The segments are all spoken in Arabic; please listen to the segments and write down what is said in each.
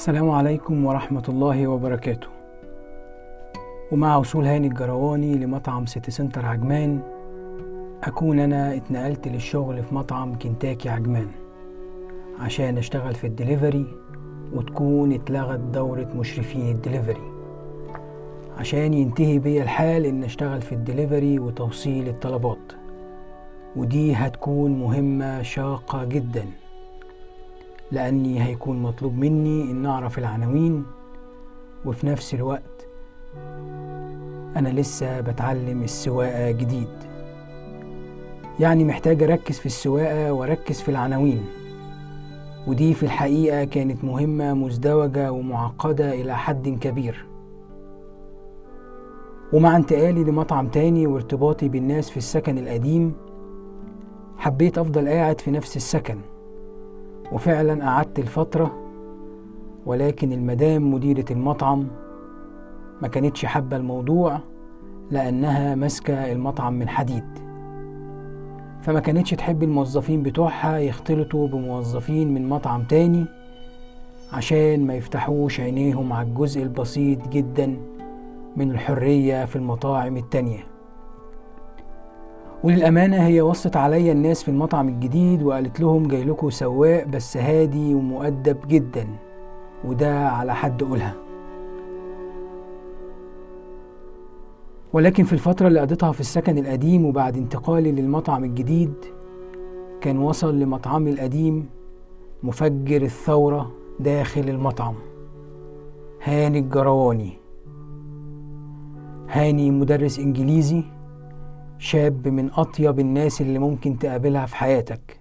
السلام عليكم ورحمة الله وبركاته. ومع وصول هاني الجرواني لمطعم سيتي سنتر عجمان أكون أنا اتنقلت للشغل في مطعم كنتاكي عجمان عشان أشتغل في الدليفري وتكون اتلغت دورة مشرفين الدليفري. عشان ينتهي بيا الحال إن أشتغل في الدليفري وتوصيل الطلبات ودي هتكون مهمة شاقة جدا. لأني هيكون مطلوب مني إن أعرف العناوين وفي نفس الوقت أنا لسه بتعلم السواقة جديد. يعني محتاج أركز في السواقة وأركز في العناوين ودي في الحقيقة كانت مهمة مزدوجة ومعقدة إلى حد كبير. ومع انتقالي لمطعم تاني وارتباطي بالناس في السكن القديم حبيت أفضل قاعد في نفس السكن. وفعلا قعدت الفترة ولكن المدام مديرة المطعم ما كانتش حابة الموضوع لأنها ماسكة المطعم من حديد. فما كانتش تحب الموظفين بتوعها يختلطوا بموظفين من مطعم تاني عشان ما يفتحوش عينيهم على الجزء البسيط جدا من الحرية في المطاعم التانية. وللأمانة هي وصت عليا الناس في المطعم الجديد وقالت لهم جاي لكم سواق بس هادي ومؤدب جدا. وده على حد قولها. ولكن في الفترة اللي قضيتها في السكن القديم وبعد انتقالي للمطعم الجديد كان وصل لمطعمي القديم مفجر الثورة داخل المطعم. هاني الجرواني. هاني مدرس إنجليزي. شاب من أطيب الناس اللي ممكن تقابلها في حياتك.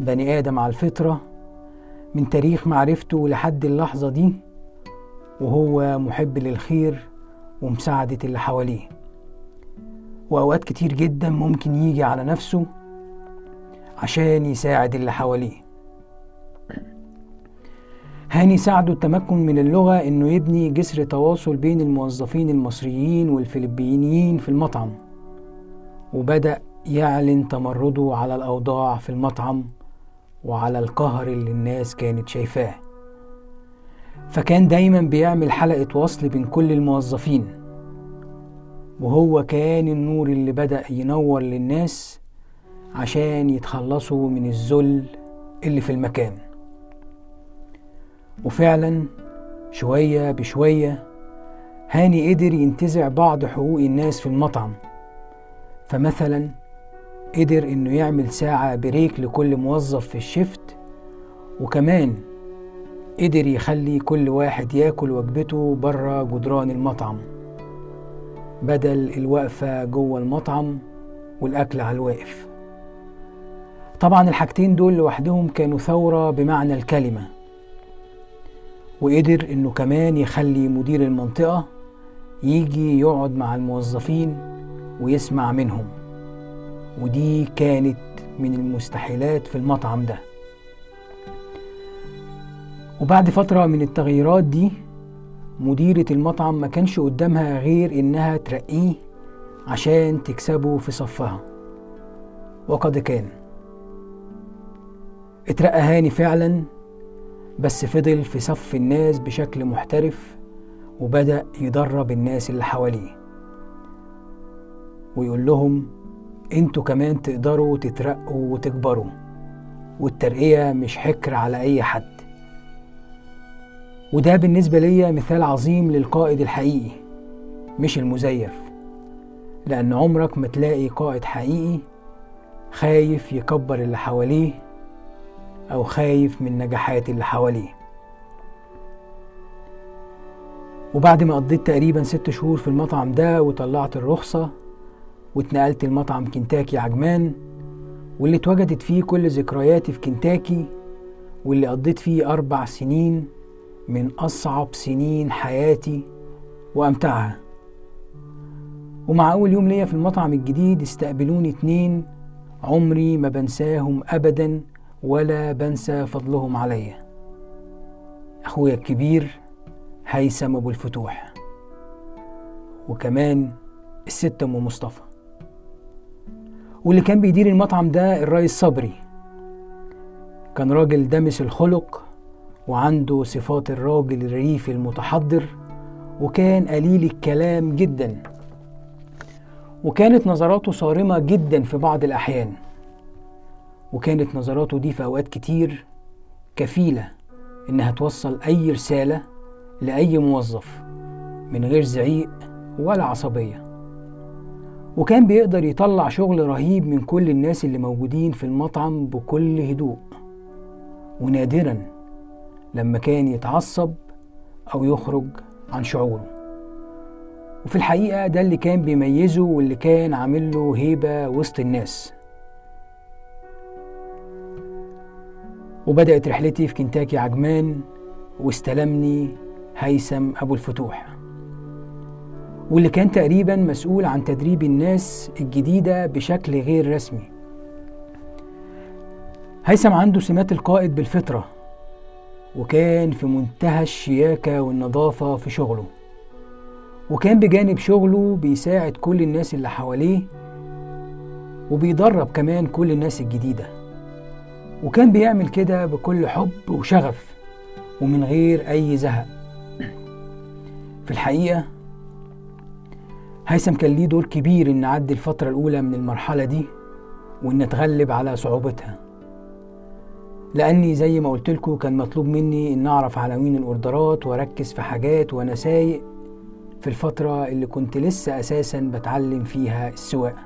بني آدم على الفطرة من تاريخ معرفته لحد اللحظة دي وهو محب للخير ومساعدة اللي حواليه. وأوقات كتير جدا ممكن يجي على نفسه عشان يساعد اللي حواليه. هاني ساعده التمكن من اللغة إنه يبني جسر تواصل بين الموظفين المصريين والفلبينيين في المطعم. وبدأ يعلن تمرده على الأوضاع في المطعم وعلى القهر اللي الناس كانت شايفاه. فكان دايما بيعمل حلقة وصل بين كل الموظفين وهو كان النور اللي بدأ ينور للناس عشان يتخلصوا من الذل اللي في المكان. وفعلا شوية بشوية هاني قدر ينتزع بعض حقوق الناس في المطعم. فمثلا قدر إنه يعمل ساعة بريك لكل موظف في الشفت وكمان قدر يخلي كل واحد ياكل وجبته برا جدران المطعم بدل الوقفة جوه المطعم والأكل على الواقف. طبعا الحاجتين دول لوحدهم كانوا ثورة بمعنى الكلمة وقدر إنه كمان يخلي مدير المنطقة يجي يقعد مع الموظفين ويسمع منهم. ودي كانت من المستحيلات في المطعم ده. وبعد فترة من التغييرات دي مديرة المطعم ما كانش قدامها غير إنها ترقيه عشان تكسبه في صفها. وقد كان. اترقى هاني فعلا بس فضل في صف الناس بشكل محترف وبدأ يدرب الناس اللي حواليه. ويقول لهم أنتوا كمان تقدروا تترقوا وتكبروا والترقية مش حكر على أي حد. وده بالنسبة ليا مثال عظيم للقائد الحقيقي مش المزيف. لأن عمرك ما تلاقي قائد حقيقي خايف يكبر اللي حواليه أو خايف من نجاحات اللي حواليه. وبعد ما قضيت تقريبا ست شهور في المطعم ده وطلعت الرخصة واتنقلت المطعم كنتاكي عجمان واللي اتوجدت فيه كل ذكرياتي في كنتاكي واللي قضيت فيه أربع سنين من أصعب سنين حياتي وأمتعها. ومع أول يوم ليا في المطعم الجديد استقبلوني اتنين عمري ما بنساهم أبدا ولا بنسى فضلهم عليا. أخويا الكبير هيثم أبو الفتوح وكمان الست أم مصطفى. واللي كان بيدير المطعم ده الرئيس صبري. كان راجل دمس الخلق وعنده صفات الراجل الريفي المتحضر وكان قليل الكلام جدا. وكانت نظراته صارمة جدا في بعض الأحيان. وكانت نظراته دي في أوقات كتير كفيلة إنها توصل أي رسالة لأي موظف من غير زعيق ولا عصبية. وكان بيقدر يطلع شغل رهيب من كل الناس اللي موجودين في المطعم بكل هدوء. ونادرا لما كان يتعصب أو يخرج عن شعوره. وفي الحقيقة ده اللي كان بيميزه واللي كان عامل له هيبة وسط الناس. وبدأت رحلتي في كنتاكي عجمان واستلمني هيثم أبو الفتوح. واللي كان تقريبا مسؤول عن تدريب الناس الجديدة بشكل غير رسمي. هيثم عنده سمات القائد بالفطرة وكان في منتهى الشياكة والنظافة في شغله. وكان بجانب شغله بيساعد كل الناس اللي حواليه وبيدرب كمان كل الناس الجديدة. وكان بيعمل كده بكل حب وشغف ومن غير أي زهق. في الحقيقة هيثم كان ليه دور كبير إن نعدي الفترة الأولى من المرحلة دي وإن نتغلب على صعوبتها. لأني زي ما قلت لكم كان مطلوب مني إن أعرف عناوين الأوردرات وأركز في حاجات وأنا سايق في الفترة اللي كنت لسه أساسا بتعلم فيها السواقة.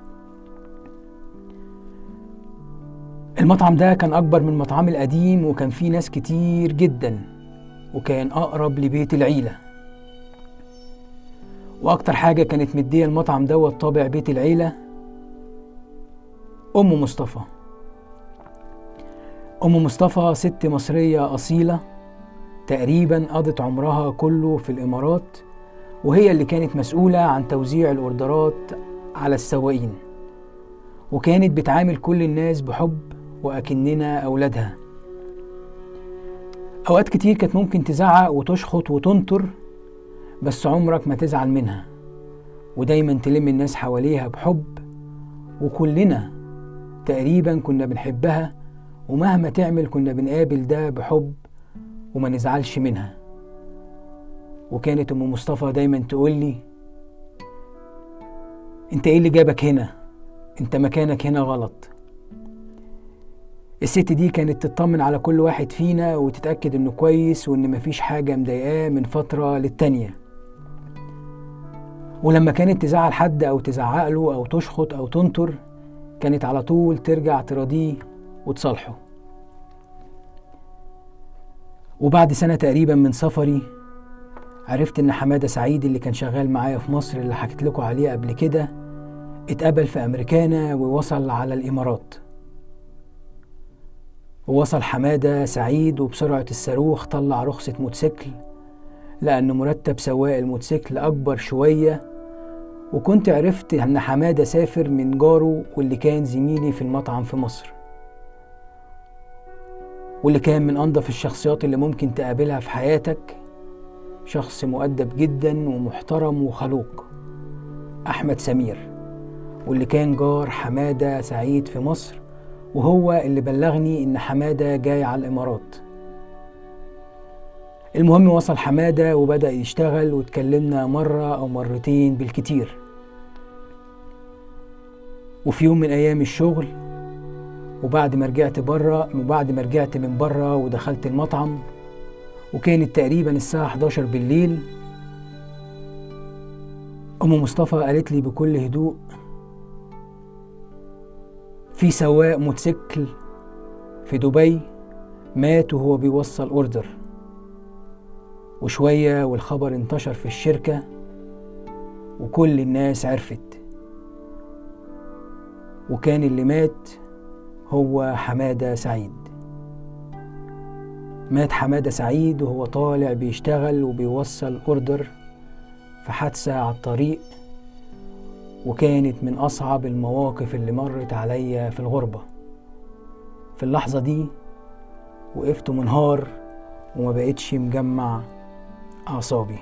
المطعم ده كان أكبر من مطعمي القديم وكان فيه ناس كتير جدا وكان أقرب لبيت العيلة. وأكتر حاجة كانت مدية المطعم دوت طابع بيت العيلة أم مصطفى. أم مصطفى ست مصرية أصيلة تقريبا قضت عمرها كله في الإمارات وهي اللي كانت مسؤولة عن توزيع الأوردرات على السواقين وكانت بتعامل كل الناس بحب وأكننا أولادها. أوقات كتير كانت ممكن تزعق وتشخط وتنطر بس عمرك ما تزعل منها. ودايما تلم الناس حواليها بحب. وكلنا تقريبا كنا بنحبها ومهما تعمل كنا بنقابل ده بحب وما نزعلش منها. وكانت أم مصطفى دايما تقول لي أنت إيه اللي جابك هنا؟ أنت مكانك هنا غلط. الست دي كانت تطمن على كل واحد فينا وتتأكد إنه كويس وإن مفيش حاجة مضايقاه من فترة للتانية. ولما كانت تزعل حد أو تزعق له أو تشخط أو تنطر كانت على طول ترجع تراضيه وتصالحه. وبعد سنة تقريبا من سفري عرفت إن حمادة سعيد اللي كان شغال معايا في مصر اللي حكيت لكم عليه قبل كده اتقبل في أمريكانا ووصل على الإمارات. ووصل حمادة سعيد وبسرعة الصاروخ طلع رخصة موتوسيكل لأن مرتب سواق الموتوسيكل أكبر شوية وكنت عرفت أن حمادة سافر من جاره واللي كان زميلي في المطعم في مصر. واللي كان من أنظف الشخصيات اللي ممكن تقابلها في حياتك شخص مؤدب جدا ومحترم وخلوق أحمد سمير. واللي كان جار حمادة سعيد في مصر وهو اللي بلغني إن حمادة جاي على الإمارات. المهم وصل حمادة وبدأ يشتغل واتكلمنا مرة أو مرتين بالكتير. وفي يوم من أيام الشغل وبعد ما رجعت بره وبعد ما رجعت من بره ودخلت المطعم وكانت تقريبا الساعة 11 بالليل أم مصطفى قالت لي بكل هدوء في سواق موتوسيكل في دبي مات وهو بيوصل أوردر. وشوية والخبر انتشر في الشركة وكل الناس عرفت. وكان اللي مات هو حمادة سعيد. مات حمادة سعيد وهو طالع بيشتغل وبيوصل أوردر في حادثة على الطريق وكانت من أصعب المواقف اللي مرت عليا في الغربة. في اللحظة دي وقفت منهار وما بقتش مجمع أعصابي.